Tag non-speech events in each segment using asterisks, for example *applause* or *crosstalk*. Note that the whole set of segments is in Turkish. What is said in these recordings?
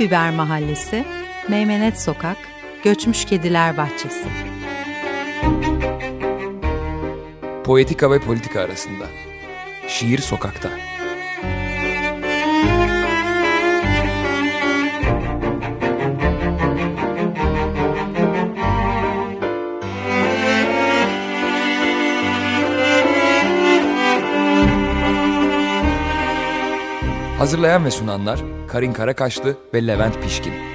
Biber Mahallesi, Meymenet Sokak, Göçmüş Kediler Bahçesi. Poetika ve politika arasında. Şiir sokakta. Hazırlayan ve sunanlar Karin Karakaşlı ve Levent Pişkin.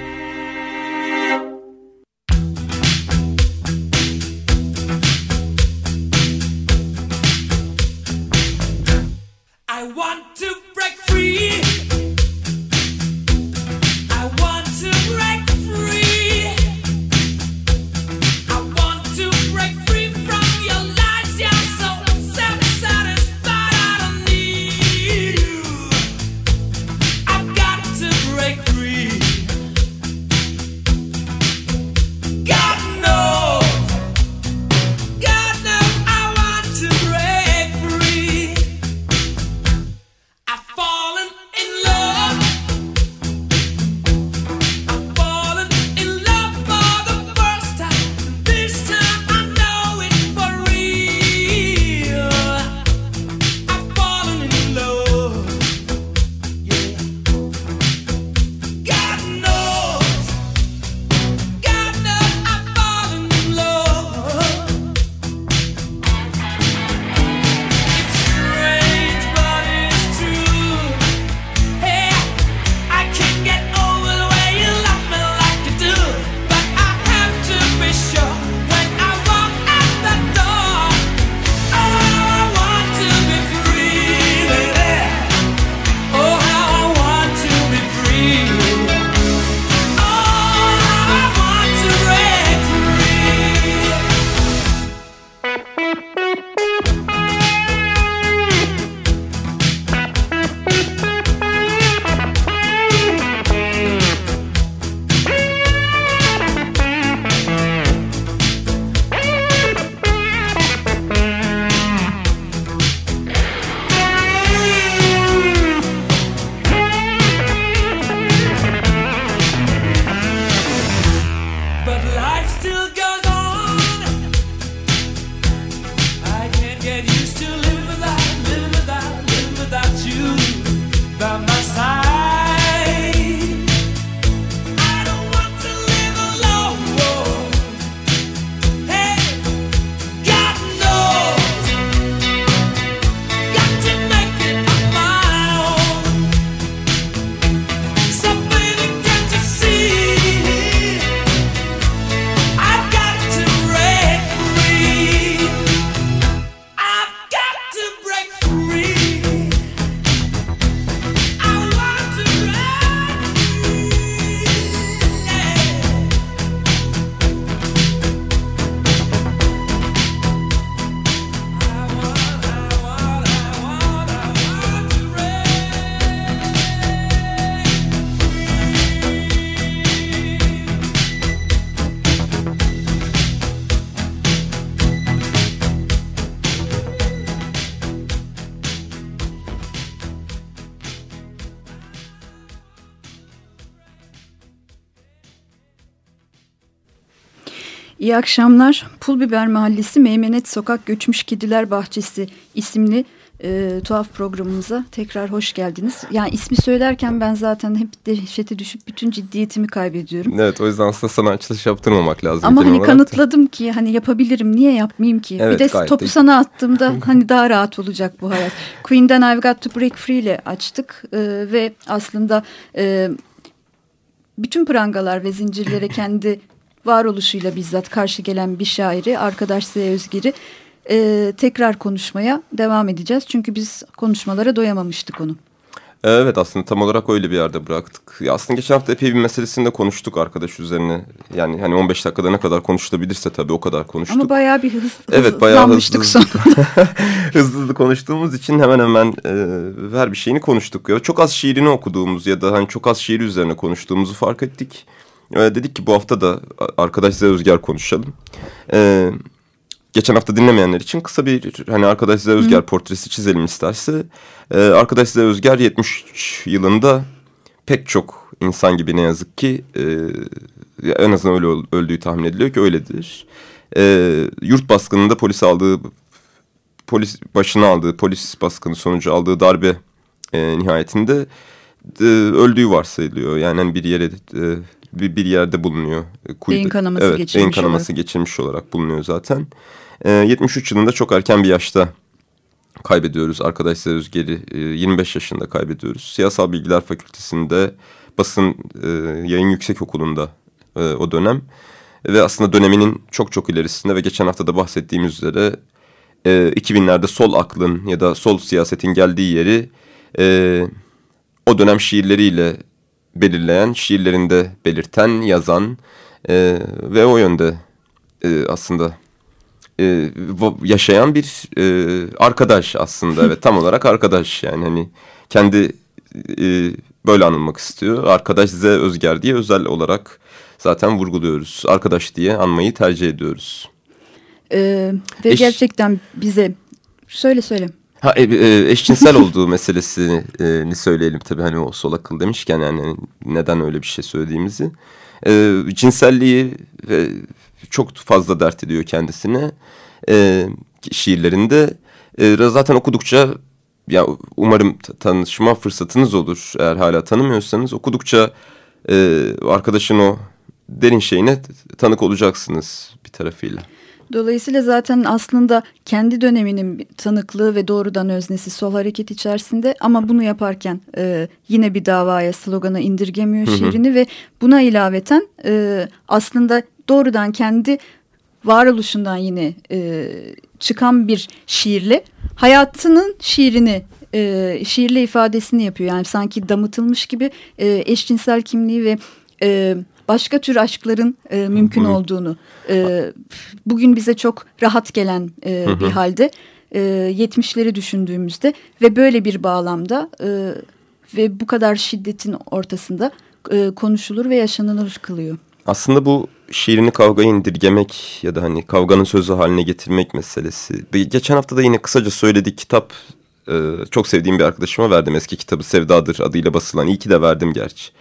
İyi akşamlar. Pulbiber Mahallesi Meymenet Sokak Göçmüş Kediler Bahçesi isimli e, tuhaf programımıza tekrar hoş geldiniz. Yani ismi söylerken ben zaten hep dehşete düşüp bütün ciddiyetimi kaybediyorum. Evet o yüzden aslında sana açılış yaptırmamak lazım. Ama hani kanıtladım da. ki hani yapabilirim niye yapmayayım ki? Evet, bir de topu de... sana attığımda *laughs* hani daha rahat olacak bu hayat. Queen'den I've Got To Break Free ile açtık e, ve aslında... E, bütün prangalar ve zincirlere kendi varoluşuyla bizzat karşı gelen bir şairi, arkadaş Z. Özgir'i e, tekrar konuşmaya devam edeceğiz. Çünkü biz konuşmalara doyamamıştık onu. Evet aslında tam olarak öyle bir yerde bıraktık. Ya aslında geçen hafta epey bir meselesinde konuştuk arkadaş üzerine. Yani hani 15 dakikada ne kadar konuşulabilirse tabii o kadar konuştuk. Ama bayağı bir hız, evet, bayağı hızlı, hızlı, *laughs* hızlı hızlı konuştuğumuz için hemen hemen e, her bir şeyini konuştuk. Ya. Çok az şiirini okuduğumuz ya da hani çok az şiiri üzerine konuştuğumuzu fark ettik. E, dedik ki bu hafta da arkadaş Ziya Özger konuşalım. E, geçen hafta dinlemeyenler için kısa bir hani arkadaş Ziya Özger Hı. portresi çizelim isterse. E, arkadaş Ziya Özger 70 yılında pek çok insan gibi ne yazık ki e, en azından öyle öldüğü tahmin ediliyor ki öyledir. E, yurt baskınında polis aldığı polis başına aldığı polis baskını sonucu aldığı darbe e, nihayetinde e, öldüğü varsayılıyor. Yani hani bir yere e, bir, bir yerde bulunuyor. Kuyuda, beyin kanaması evet, geçirmiş beyin kanaması olarak. geçirmiş olarak bulunuyor zaten. E, 73 yılında çok erken bir yaşta kaybediyoruz. Arkadaşlar Özger'i e, 25 yaşında kaybediyoruz. Siyasal Bilgiler Fakültesi'nde basın e, yayın yüksek okulunda e, o dönem. Ve aslında döneminin çok çok ilerisinde ve geçen hafta da bahsettiğimiz üzere e, 2000'lerde sol aklın ya da sol siyasetin geldiği yeri e, o dönem şiirleriyle belirleyen, şiirlerinde belirten, yazan e, ve o yönde e, aslında e, yaşayan bir e, arkadaş aslında. evet tam olarak arkadaş yani hani kendi e, böyle anılmak istiyor. Arkadaş Z Özger diye özel olarak zaten vurguluyoruz. Arkadaş diye anmayı tercih ediyoruz. Ee, ve Eş... gerçekten bize söyle söyle. Ha e, e, eşcinsel olduğu meselesini e, söyleyelim tabii hani o sol akıl demişken yani neden öyle bir şey söylediğimizi. E, cinselliği ve çok fazla dert ediyor kendisine e, şiirlerinde. E, zaten okudukça ya umarım tanışma fırsatınız olur eğer hala tanımıyorsanız okudukça e, arkadaşın o derin şeyine tanık olacaksınız bir tarafıyla. Dolayısıyla zaten aslında kendi döneminin tanıklığı ve doğrudan öznesi sol hareket içerisinde ama bunu yaparken e, yine bir davaya slogana indirgemiyor hı hı. şiirini ve buna ilaveten e, aslında doğrudan kendi varoluşundan yine e, çıkan bir şiirle hayatının şiirini e, şiirle ifadesini yapıyor. Yani sanki damıtılmış gibi e, eşcinsel kimliği ve e, başka tür aşkların e, mümkün hı olduğunu e, bugün bize çok rahat gelen e, bir halde e, 70'leri düşündüğümüzde ve böyle bir bağlamda e, ve bu kadar şiddetin ortasında e, konuşulur ve yaşanılır kılıyor. Aslında bu şiirini kavgaya indirgemek ya da hani kavganın sözü haline getirmek meselesi. Geçen hafta da yine kısaca söyledik kitap e, çok sevdiğim bir arkadaşıma verdim eski kitabı Sevdadır adıyla basılan. İyi ki de verdim gerçi.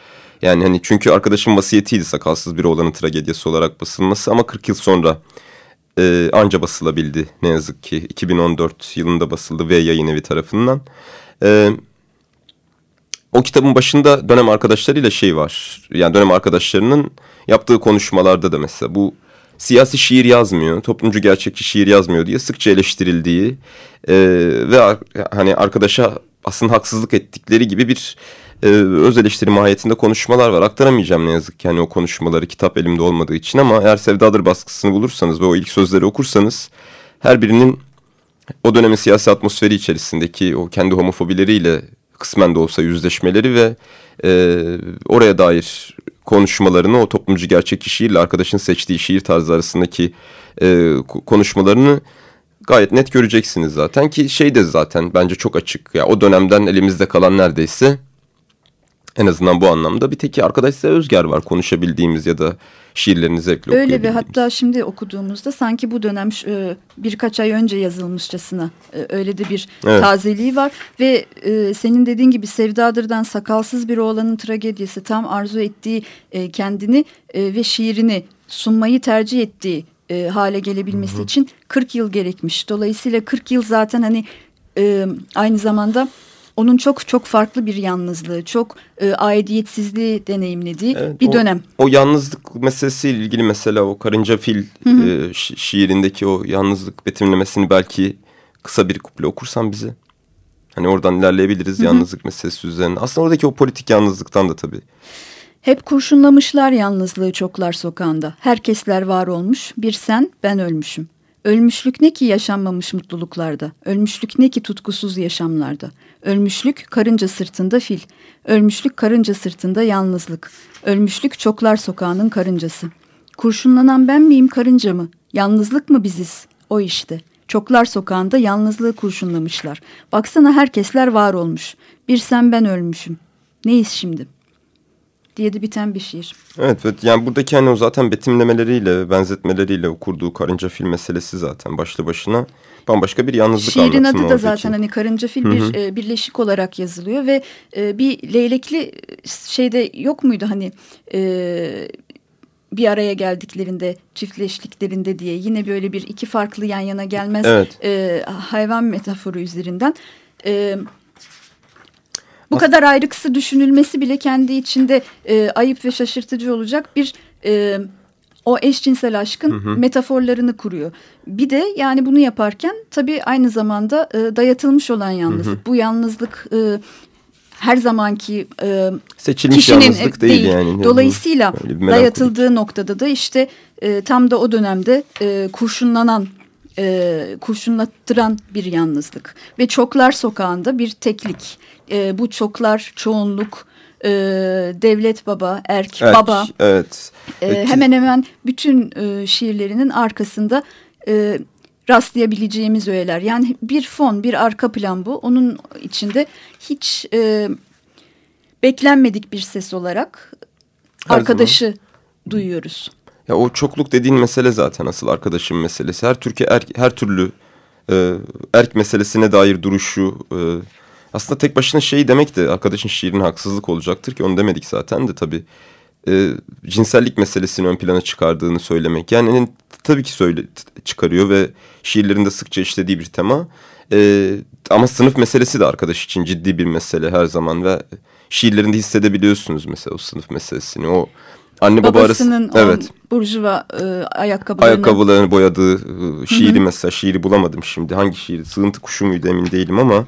Yani hani çünkü arkadaşım vasiyetiydi sakalsız bir oğlanın tragediyası olarak basılması ama 40 yıl sonra e, anca basılabildi ne yazık ki. 2014 yılında basıldı ve yayın evi tarafından. E, o kitabın başında dönem arkadaşlarıyla şey var. Yani dönem arkadaşlarının yaptığı konuşmalarda da mesela bu siyasi şiir yazmıyor, toplumcu gerçekçi şiir yazmıyor diye sıkça eleştirildiği e, ve hani arkadaşa aslında haksızlık ettikleri gibi bir e, öz eleştiri mahiyetinde konuşmalar var. Aktaramayacağım ne yazık ki hani o konuşmaları kitap elimde olmadığı için ama eğer Sevdadır baskısını bulursanız ve o ilk sözleri okursanız her birinin o dönemin siyasi atmosferi içerisindeki o kendi homofobileriyle kısmen de olsa yüzleşmeleri ve e, oraya dair konuşmalarını o toplumcu gerçek şiirle arkadaşın seçtiği şiir tarzı arasındaki e, konuşmalarını gayet net göreceksiniz zaten ki şey de zaten bence çok açık ya o dönemden elimizde kalan neredeyse en azından bu anlamda bir teki arkadaş Özger var konuşabildiğimiz ya da şiirlerini zevkle Öyle ve hatta şimdi okuduğumuzda sanki bu dönem e, birkaç ay önce yazılmışçasına e, öyle de bir evet. tazeliği var. Ve e, senin dediğin gibi Sevdadır'dan sakalsız bir oğlanın tragediyası tam arzu ettiği kendini ve şiirini sunmayı tercih ettiği hale gelebilmesi Hı -hı. için 40 yıl gerekmiş. Dolayısıyla 40 yıl zaten hani aynı zamanda onun çok çok farklı bir yalnızlığı, çok e, aidiyetsizliği deneyimlediği evet, bir o, dönem. O yalnızlık meselesiyle ilgili mesela o Karınca Fil hı hı. E, şi şiirindeki o yalnızlık betimlemesini belki kısa bir kuple okursan bize. Hani oradan ilerleyebiliriz hı hı. yalnızlık meselesi üzerine. Aslında oradaki o politik yalnızlıktan da tabii. Hep kurşunlamışlar yalnızlığı çoklar sokağında. Herkesler var olmuş, bir sen ben ölmüşüm. Ölmüşlük ne ki yaşanmamış mutluluklarda, ölmüşlük ne ki tutkusuz yaşamlarda. Ölmüşlük karınca sırtında fil, ölmüşlük karınca sırtında yalnızlık, ölmüşlük çoklar sokağının karıncası. Kurşunlanan ben miyim karınca mı? Yalnızlık mı biziz? O işte. Çoklar sokağında yalnızlığı kurşunlamışlar. Baksana herkesler var olmuş. Bir sen ben ölmüşüm. Neyiz şimdi? Diye de biten bir şiir. Evet, evet yani buradaki hani o zaten betimlemeleriyle, benzetmeleriyle kurduğu karınca fil meselesi zaten başlı başına bambaşka bir yalnızlık Şiirin adı da zaten hani karınca fil bir e, birleşik olarak yazılıyor ve e, bir leylekli şeyde yok muydu hani e, bir araya geldiklerinde çiftleştiklerinde diye yine böyle bir iki farklı yan yana gelmez evet. e, hayvan metaforu üzerinden. E, bu As kadar ayrıksı düşünülmesi bile kendi içinde e, ayıp ve şaşırtıcı olacak bir e, o eşcinsel aşkın hı hı. metaforlarını kuruyor. Bir de yani bunu yaparken tabii aynı zamanda e, dayatılmış olan yalnızlık. Hı hı. Bu yalnızlık e, her zamanki e, seçilmiş kişinin yalnızlık değil, değil yani. Dolayısıyla dayatıldığı noktada da işte e, tam da o dönemde e, kurşunlanan e, kurşunlattıran bir yalnızlık ve çoklar sokağında bir teklik. E, bu çoklar çoğunluk e, devlet baba, erk, erk baba. Evet. E, hemen hemen bütün e, şiirlerinin arkasında e, rastlayabileceğimiz öğeler. Yani bir fon, bir arka plan bu. Onun içinde hiç e, beklenmedik bir ses olarak Her arkadaşı zaman. duyuyoruz. Ya o çokluk dediğin mesele zaten asıl arkadaşın meselesi. Her Türkiye er, her türlü e, erk meselesine dair duruşu e, aslında tek başına şey demek de arkadaşın şiirine haksızlık olacaktır ki onu demedik zaten de tabii e, cinsellik meselesini ön plana çıkardığını söylemek. Yani tabii ki söyle çıkarıyor ve şiirlerinde sıkça işlediği bir tema. E, ama sınıf meselesi de arkadaş için ciddi bir mesele her zaman ve şiirlerinde hissedebiliyorsunuz mesela o sınıf meselesini. O anne baba arası evet. burjuva e, ayakkabılarını ayakkabılarını boyadığı e, şiiri Hı -hı. mesela şiiri bulamadım şimdi. Hangi şiir? Sığıntı kuşu muydu emin değilim ama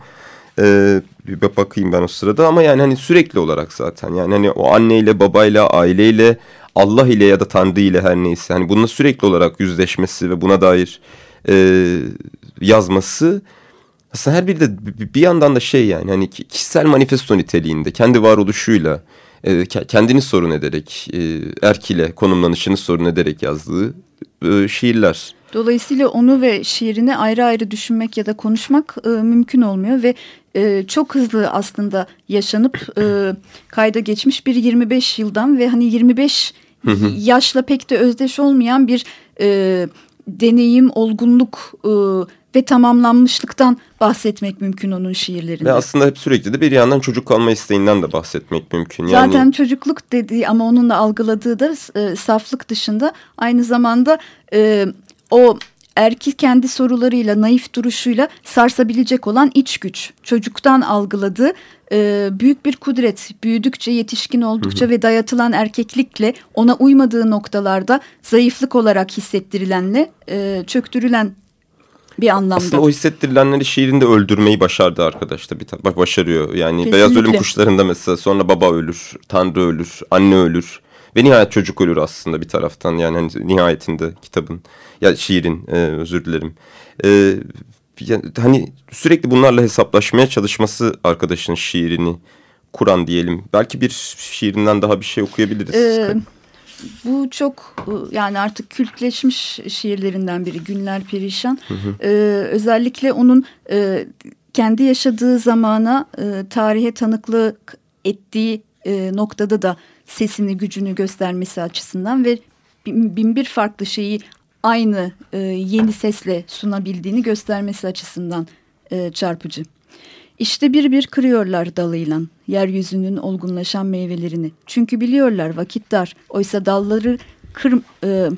e, bir bakayım ben o sırada. Ama yani hani sürekli olarak zaten. Yani hani o anneyle babayla aileyle Allah ile ya da Tanrı ile her neyse. Hani bununla sürekli olarak yüzleşmesi ve buna dair e, yazması aslında her biri de bir yandan da şey yani hani kişisel manifesto niteliğinde kendi varoluşuyla e, kendini sorun ederek e, erk konumlanışını sorun ederek yazdığı e, şiirler. Dolayısıyla onu ve şiirini ayrı ayrı düşünmek ya da konuşmak e, mümkün olmuyor ve e, çok hızlı aslında yaşanıp e, kayda geçmiş bir 25 yıldan ve hani 25 yaşla pek de özdeş olmayan bir e, deneyim, olgunluk e, ve tamamlanmışlıktan bahsetmek mümkün onun şiirlerinde. Ve aslında hep sürekli de bir yandan çocuk kalma isteğinden de bahsetmek mümkün. Yani... Zaten çocukluk dediği ama onun da algıladığı da e, saflık dışında aynı zamanda e, o erki kendi sorularıyla, naif duruşuyla sarsabilecek olan iç güç. Çocuktan algıladığı e, büyük bir kudret. Büyüdükçe, yetişkin oldukça hı hı. ve dayatılan erkeklikle ona uymadığı noktalarda zayıflık olarak hissettirilenle e, çöktürülen bir anlamda. Aslında o hissettirilenleri şiirinde öldürmeyi başardı arkadaş da bir başarıyor. Yani Kesinlikle. Beyaz Ölüm Kuşları'nda mesela sonra baba ölür, Tanrı ölür, anne ölür. Ve nihayet çocuk ölür aslında bir taraftan yani hani nihayetinde kitabın ya şiirin e, özür dilerim. E, yani, hani sürekli bunlarla hesaplaşmaya çalışması arkadaşın şiirini kuran diyelim. Belki bir şiirinden daha bir şey okuyabiliriz. Ee, bu çok yani artık kültleşmiş şiirlerinden biri Günler Perişan. Hı hı. Ee, özellikle onun e, kendi yaşadığı zamana e, tarihe tanıklık ettiği e, noktada da sesini gücünü göstermesi açısından ve bin bir farklı şeyi aynı e, yeni sesle sunabildiğini göstermesi açısından e, çarpıcı. İşte bir bir kırıyorlar dalıyla yeryüzünün olgunlaşan meyvelerini. Çünkü biliyorlar vakit dar. Oysa dalları kır, e,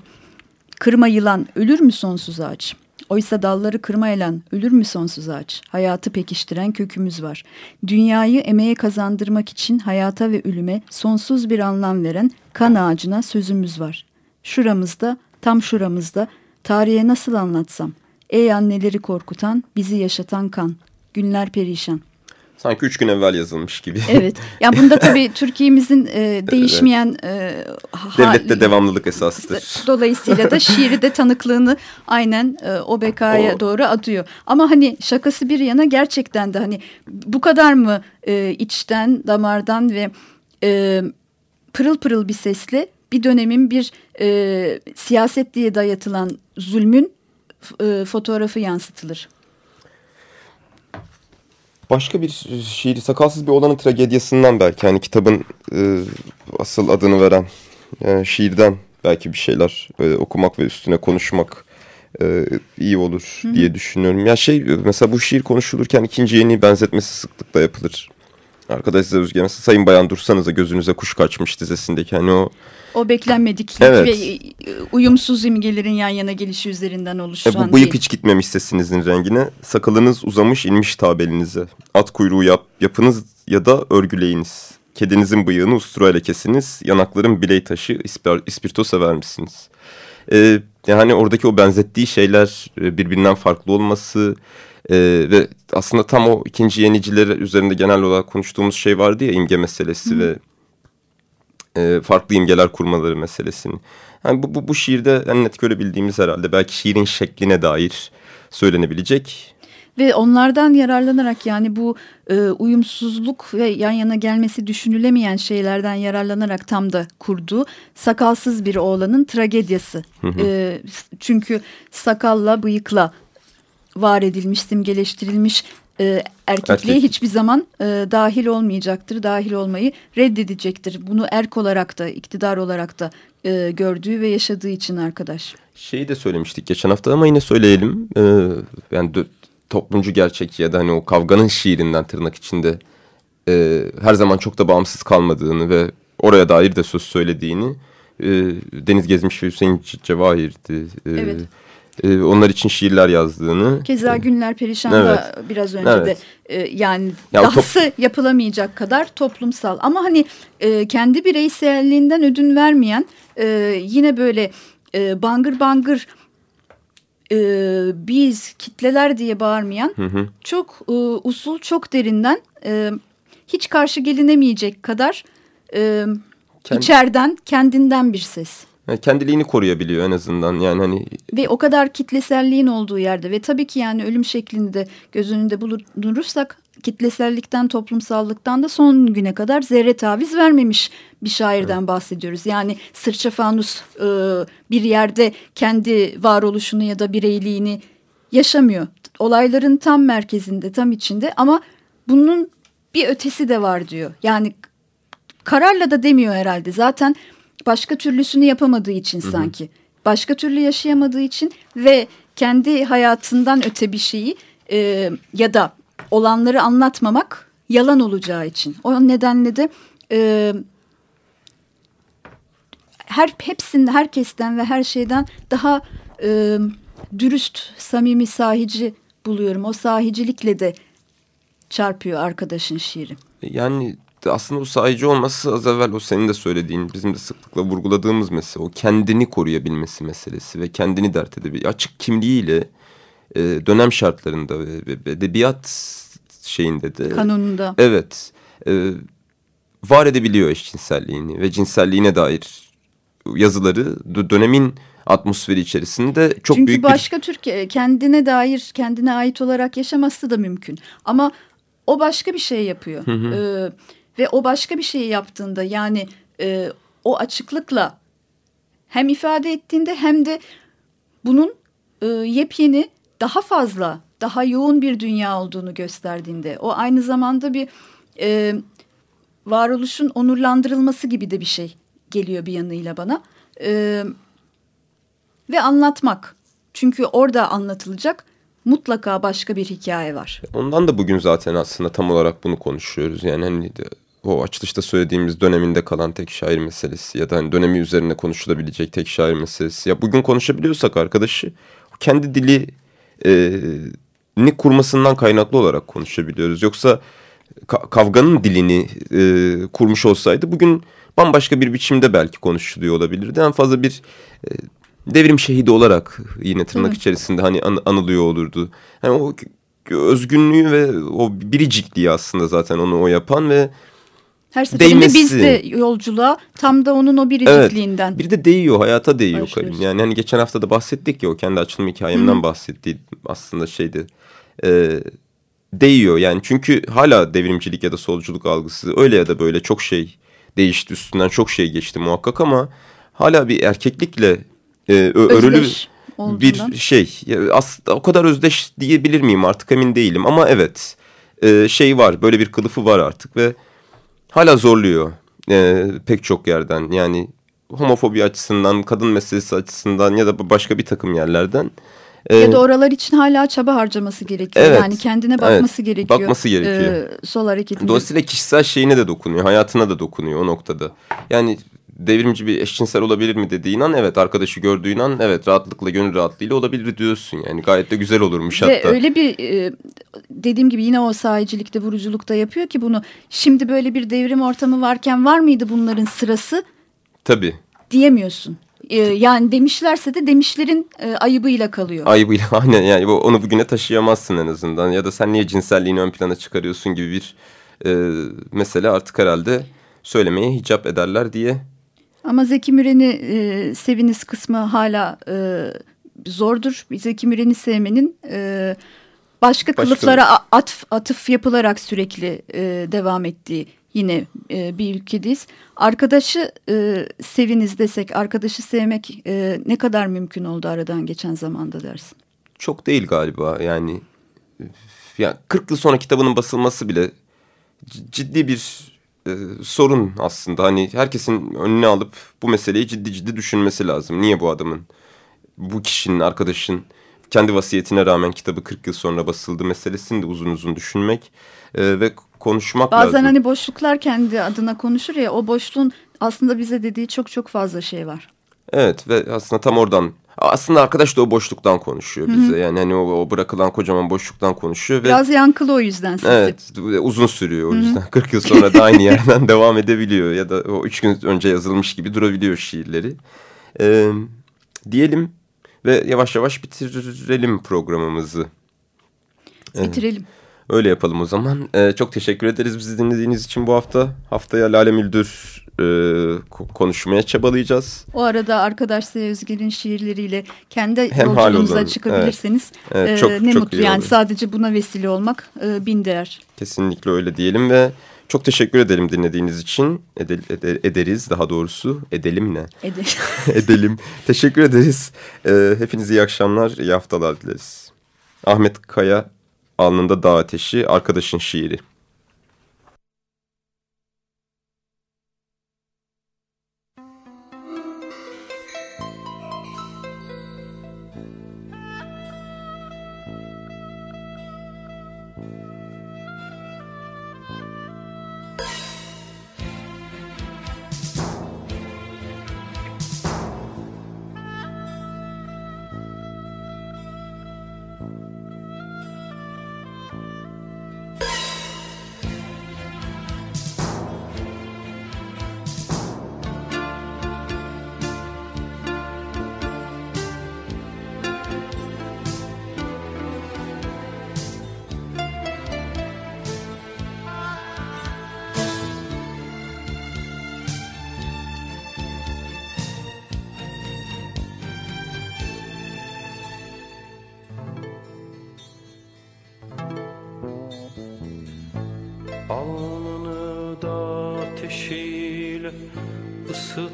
kırma yılan ölür mü sonsuz ağaç? Oysa dalları kırmayla ölür mü sonsuz ağaç? Hayatı pekiştiren kökümüz var. Dünyayı emeğe kazandırmak için hayata ve ölüme sonsuz bir anlam veren kan ağacına sözümüz var. Şuramızda, tam şuramızda tarihe nasıl anlatsam? Ey anneleri korkutan, bizi yaşatan kan. Günler perişan. Sanki üç gün evvel yazılmış gibi. Evet. Yani bunda tabii *laughs* Türkiye'mizin e, değişmeyen... E, Devlette devamlılık esastır. Dolayısıyla da şiiri de tanıklığını aynen e, o bekaya o... doğru atıyor. Ama hani şakası bir yana gerçekten de hani bu kadar mı e, içten, damardan ve e, pırıl pırıl bir sesle bir dönemin bir e, siyaset diye dayatılan zulmün e, fotoğrafı yansıtılır. Başka bir şiir, sakalsız bir olanın tragediyasından belki hani kitabın e, asıl adını veren e, şiirden belki bir şeyler e, okumak ve üstüne konuşmak e, iyi olur Hı. diye düşünüyorum. Ya şey mesela bu şiir konuşulurken ikinci yeni benzetmesi sıklıkla yapılır. Arkadaş size Özge mesela Sayın Bayan dursanıza gözünüze kuş kaçmış dizesindeki hani o o beklenmediklik evet. ve e, uyumsuz imgelerin yan yana gelişi üzerinden oluşan. E bu bıyık hiç gitmemiş sesinizin rengine. Sakalınız uzamış inmiş tabelinize. At kuyruğu yap, yapınız ya da örgüleyiniz. Kedinizin bıyığını usturayla kesiniz. Yanakların biley taşı ispir, ispirto sever misiniz? Ee, yani oradaki o benzettiği şeyler e, birbirinden farklı olması... Ee, ve aslında tam o ikinci yeniciler üzerinde genel olarak konuştuğumuz şey vardı ya imge meselesi Hı. ve e, farklı imgeler kurmaları meselesini. Yani bu, bu, bu şiirde en net görebildiğimiz herhalde belki şiirin şekline dair söylenebilecek. Ve onlardan yararlanarak yani bu e, uyumsuzluk ve yan yana gelmesi düşünülemeyen şeylerden yararlanarak tam da kurdu. Sakalsız bir oğlanın tragediyası. Hı hı. E, çünkü sakalla bıyıkla var edilmiş, simgeleştirilmiş e, erkekliğe Erkek. hiçbir zaman e, dahil olmayacaktır, dahil olmayı reddedecektir. Bunu erk olarak da, iktidar olarak da e, gördüğü ve yaşadığı için arkadaş. Şeyi de söylemiştik geçen hafta ama yine söyleyelim. E, yani toplumcu gerçek ya da hani o kavganın şiirinden tırnak içinde e, her zaman çok da bağımsız kalmadığını ve oraya dair de söz söylediğini e, Deniz Gezmiş ve Hüseyin Cevahir'di. E, evet e, onlar için şiirler yazdığını. Keza Günler Perişan evet. da biraz önce evet. de e, yani ya dahası yapılamayacak kadar toplumsal. Ama hani e, kendi bireyselliğinden ödün vermeyen e, yine böyle e, bangır bangır e, biz kitleler diye bağırmayan hı hı. çok e, usul çok derinden e, hiç karşı gelinemeyecek kadar e, Kend... içeriden kendinden bir ses. Yani kendiliğini koruyabiliyor en azından yani hani. Ve o kadar kitleselliğin olduğu yerde ve tabii ki yani ölüm şeklinde göz önünde bulundurursak kitlesellikten toplumsallıktan da son güne kadar zerre taviz vermemiş bir şairden evet. bahsediyoruz. Yani sırça fanus e, bir yerde kendi varoluşunu ya da bireyliğini yaşamıyor. Olayların tam merkezinde tam içinde ama bunun bir ötesi de var diyor. Yani kararla da demiyor herhalde zaten başka türlüsünü yapamadığı için Hı -hı. sanki. Başka türlü yaşayamadığı için ve kendi hayatından öte bir şeyi e, ya da olanları anlatmamak yalan olacağı için. O nedenle de e, her hepsinde herkesten ve her şeyden daha e, dürüst, samimi, sahici buluyorum. O sahicilikle de çarpıyor arkadaşın şiiri. Yani aslında o sahici olması az evvel o senin de söylediğin bizim de sıklıkla vurguladığımız mesele o kendini koruyabilmesi meselesi ve kendini dert edebilmesi açık kimliğiyle e, dönem şartlarında ve, ve edebiyat şeyinde de kanununda evet e, var edebiliyor eşcinselliğini ve cinselliğine dair yazıları dönemin atmosferi içerisinde çok Çünkü büyük başka bir... Türkiye kendine dair kendine ait olarak yaşaması da mümkün ama o başka bir şey yapıyor. Hı hı. Ee, ve o başka bir şeyi yaptığında yani e, o açıklıkla hem ifade ettiğinde hem de bunun e, yepyeni daha fazla daha yoğun bir dünya olduğunu gösterdiğinde o aynı zamanda bir e, varoluşun onurlandırılması gibi de bir şey geliyor bir yanıyla bana e, ve anlatmak çünkü orada anlatılacak mutlaka başka bir hikaye var. Ondan da bugün zaten aslında tam olarak bunu konuşuyoruz. Yani hani o açılışta söylediğimiz döneminde kalan tek şair meselesi ya da hani dönemi üzerine konuşulabilecek tek şair meselesi. Ya bugün konuşabiliyorsak arkadaşı kendi dili e, ni kurmasından kaynaklı olarak konuşabiliyoruz. Yoksa ka kavganın dilini e, kurmuş olsaydı bugün bambaşka bir biçimde belki konuşuluyor olabilirdi. En fazla bir e, devrim şehidi olarak yine tırnak içerisinde hani an, anılıyor olurdu. Yani o özgünlüğü ve o biricikliği aslında zaten onu o yapan ve her seferinde biz de yolculuğa tam da onun o biricikliğinden. Evet, bir de değiyor hayata değiyor Karim. Yani hani geçen hafta da bahsettik ya o kendi açılım hikayemden Hı bahsettiği aslında şeydi. E, değiyor yani çünkü hala devrimcilik ya da solculuk algısı öyle ya da böyle çok şey değişti üstünden çok şey geçti muhakkak ama hala bir erkeklikle e, örülü bir şey. Aslında o kadar özdeş diyebilir miyim artık emin değilim ama evet e, şey var. Böyle bir kılıfı var artık ve hala zorluyor e, pek çok yerden. Yani homofobi açısından, kadın meselesi açısından ya da başka bir takım yerlerden. Ee, ya da oralar için hala çaba harcaması gerekiyor. Evet, yani kendine bakması evet, gerekiyor. Bakması gerekiyor. E, sol hareketinde. Dolayısıyla kişisel şeyine de dokunuyor, hayatına da dokunuyor o noktada. Yani devrimci bir eşcinsel olabilir mi dediğin an evet arkadaşı gördüğün an evet rahatlıkla gönül rahatlığıyla olabilir diyorsun yani gayet de güzel olurmuş Ve hatta. öyle bir e, dediğim gibi yine o sahicilikte vuruculukta yapıyor ki bunu şimdi böyle bir devrim ortamı varken var mıydı bunların sırası? Tabii. Diyemiyorsun. E, yani demişlerse de demişlerin e, ayıbıyla kalıyor. Ayıbıyla *laughs* aynen yani onu bugüne taşıyamazsın en azından ya da sen niye cinselliğini ön plana çıkarıyorsun gibi bir e, mesele artık herhalde söylemeye hicap ederler diye ama Zeki Müren'i e, seviniz kısmı hala e, zordur. Zeki Müren'i sevmenin e, başka, başka kılıflara atf, atıf yapılarak sürekli e, devam ettiği yine e, bir ülkedeyiz. Arkadaşı e, seviniz desek, arkadaşı sevmek e, ne kadar mümkün oldu aradan geçen zamanda dersin? Çok değil galiba yani. Ya 40 yıl sonra kitabının basılması bile ciddi bir e, sorun aslında. Hani herkesin önüne alıp bu meseleyi ciddi ciddi düşünmesi lazım. Niye bu adamın, bu kişinin, arkadaşın kendi vasiyetine rağmen kitabı 40 yıl sonra basıldı meselesini de uzun uzun düşünmek e, ve konuşmak Bazen lazım. Bazen hani boşluklar kendi adına konuşur ya o boşluğun aslında bize dediği çok çok fazla şey var. Evet ve aslında tam oradan aslında arkadaş da o boşluktan konuşuyor bize. Hı -hı. Yani hani o, o bırakılan kocaman boşluktan konuşuyor. Ve, Biraz yankılı o yüzden sesi. Evet uzun sürüyor o yüzden. Hı -hı. 40 yıl sonra da aynı yerden *laughs* devam edebiliyor. Ya da o üç gün önce yazılmış gibi durabiliyor şiirleri. Ee, diyelim ve yavaş yavaş bitirelim programımızı. Bitirelim. Öyle yapalım o zaman. Ee, çok teşekkür ederiz bizi dinlediğiniz için bu hafta. Haftaya Lale Müldür e, konuşmaya çabalayacağız. O arada arkadaş Özgel'in şiirleriyle kendi Hem yolculuğunuza çıkabilirseniz evet. Evet, çok, e, ne çok mutlu. Yani olur. sadece buna vesile olmak e, bin değer. Kesinlikle öyle diyelim ve çok teşekkür edelim dinlediğiniz için. Ede, ede, ederiz daha doğrusu. Edelim ne? Edelim. *laughs* edelim. Teşekkür ederiz. E, hepinize iyi akşamlar, iyi haftalar dileriz. Ahmet Kaya Alnında Dağ Ateşi, Arkadaşın Şiiri.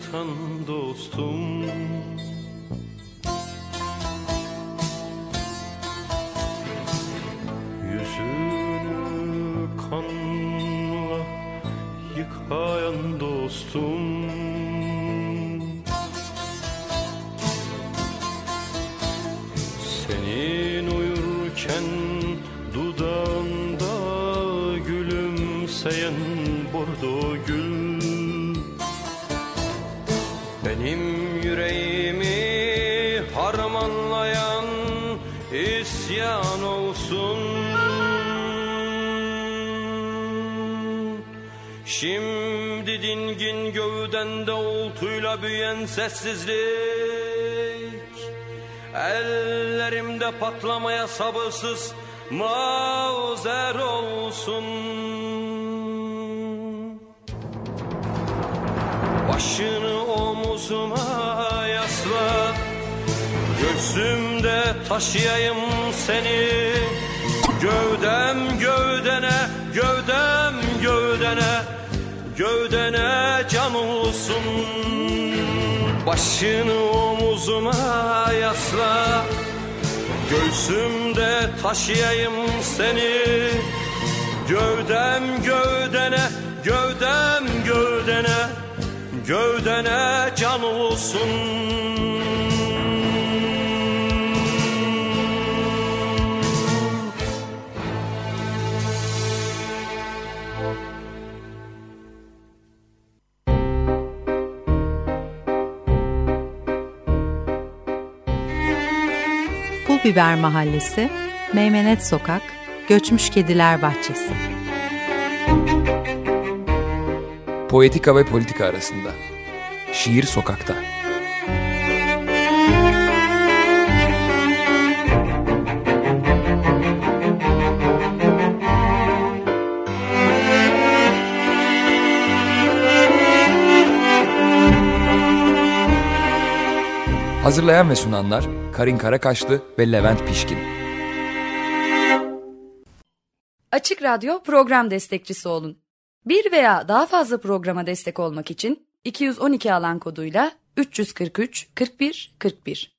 Isıtan dostum. Yüzünü kanla yıkayan dostum. Senin uyurken dudağında gülümseyen bordo gül isyan olsun. Şimdi dingin gövdende oltuyla büyüyen sessizlik. Ellerimde patlamaya sabırsız mazer olsun. Başını omuzuma yasla Göğsümde taşıyayım seni. Gövdem gövdene, gövdem gövdene Gövdene can olsun. Başını omuzuma yasla Göğsümde taşıyayım seni. Gövdem gövdene, gövdem gövdene Gövdene can olsun Pul Biber Mahallesi, Meymenet Sokak, Göçmüş Kediler Bahçesi. Poetika ve politika arasında. Şiir sokakta. Hazırlayan ve sunanlar Karin Karakaşlı ve Levent Pişkin. Açık Radyo program destekçisi olun. Bir veya daha fazla programa destek olmak için 212 alan koduyla 343 41 41